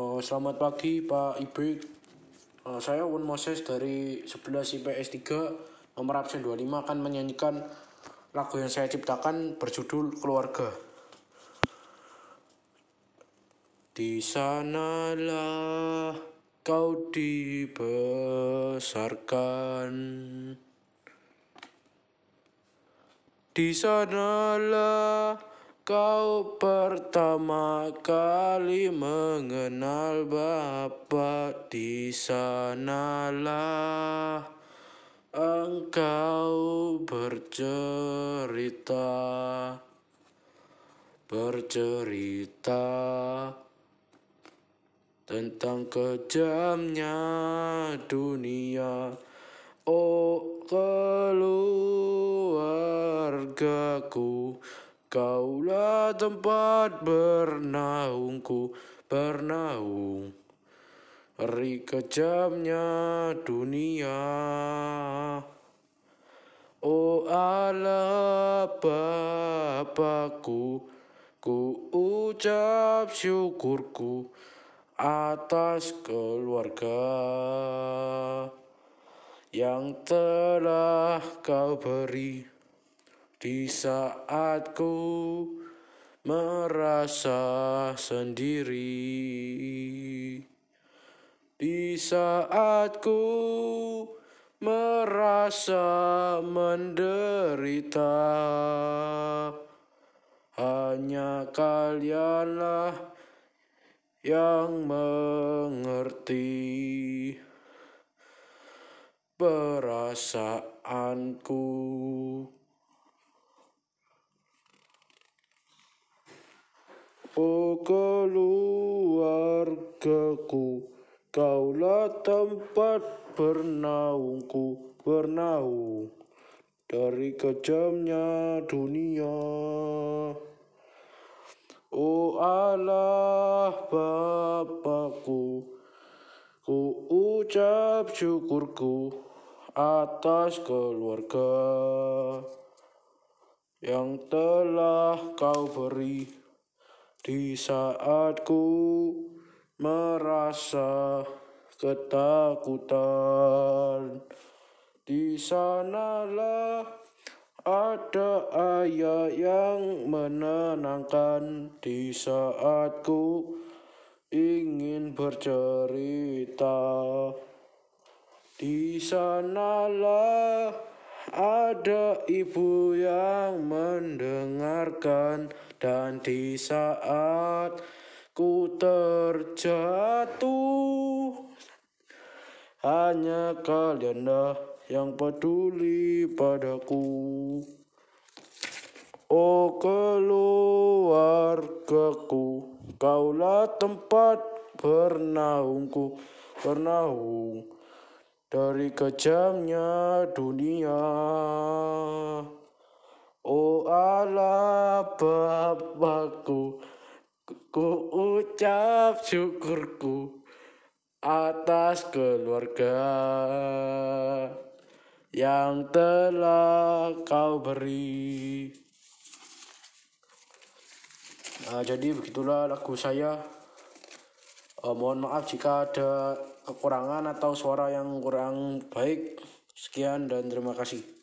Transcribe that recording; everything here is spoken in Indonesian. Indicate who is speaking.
Speaker 1: Oh, selamat pagi Pak Ibrik. Eh, saya Won Moses dari 11 IPS 3 nomor absen 25 akan menyanyikan lagu yang saya ciptakan berjudul Keluarga. Di sanalah kau dibesarkan. Di sanalah kau pertama kali mengenal Bapa. Di sanalah engkau bercerita, bercerita tentang kejamnya dunia. Oh keluargaku, kaulah tempat bernaungku, bernaung. Ri kejamnya dunia. Oh Allah Bapakku, ku ucap syukurku atas keluarga yang telah kau beri di saat ku merasa sendiri. Di saat ku merasa menderita, hanya kalianlah yang mengerti perasaanku. Oh keluargaku, kaulah tempat bernaungku, bernaung dari kejamnya dunia. Oh Allah Bapakku, ku ucap syukurku atas keluarga yang telah kau beri di saat ku merasa ketakutan. Di sanalah ada ayah yang menenangkan di saat ku ingin bercerita. Di sanalah ada ibu yang mendengarkan dan di saat ku terjatuh hanya kalianlah yang peduli padaku. Oh keluargaku, kaulah tempat bernaungku, bernaung dari kejamnya dunia. Bapakku, ku ucap syukurku atas keluarga yang telah kau beri. Nah, jadi begitulah lagu saya. Eh, mohon maaf jika ada kekurangan atau suara yang kurang baik. Sekian dan terima kasih.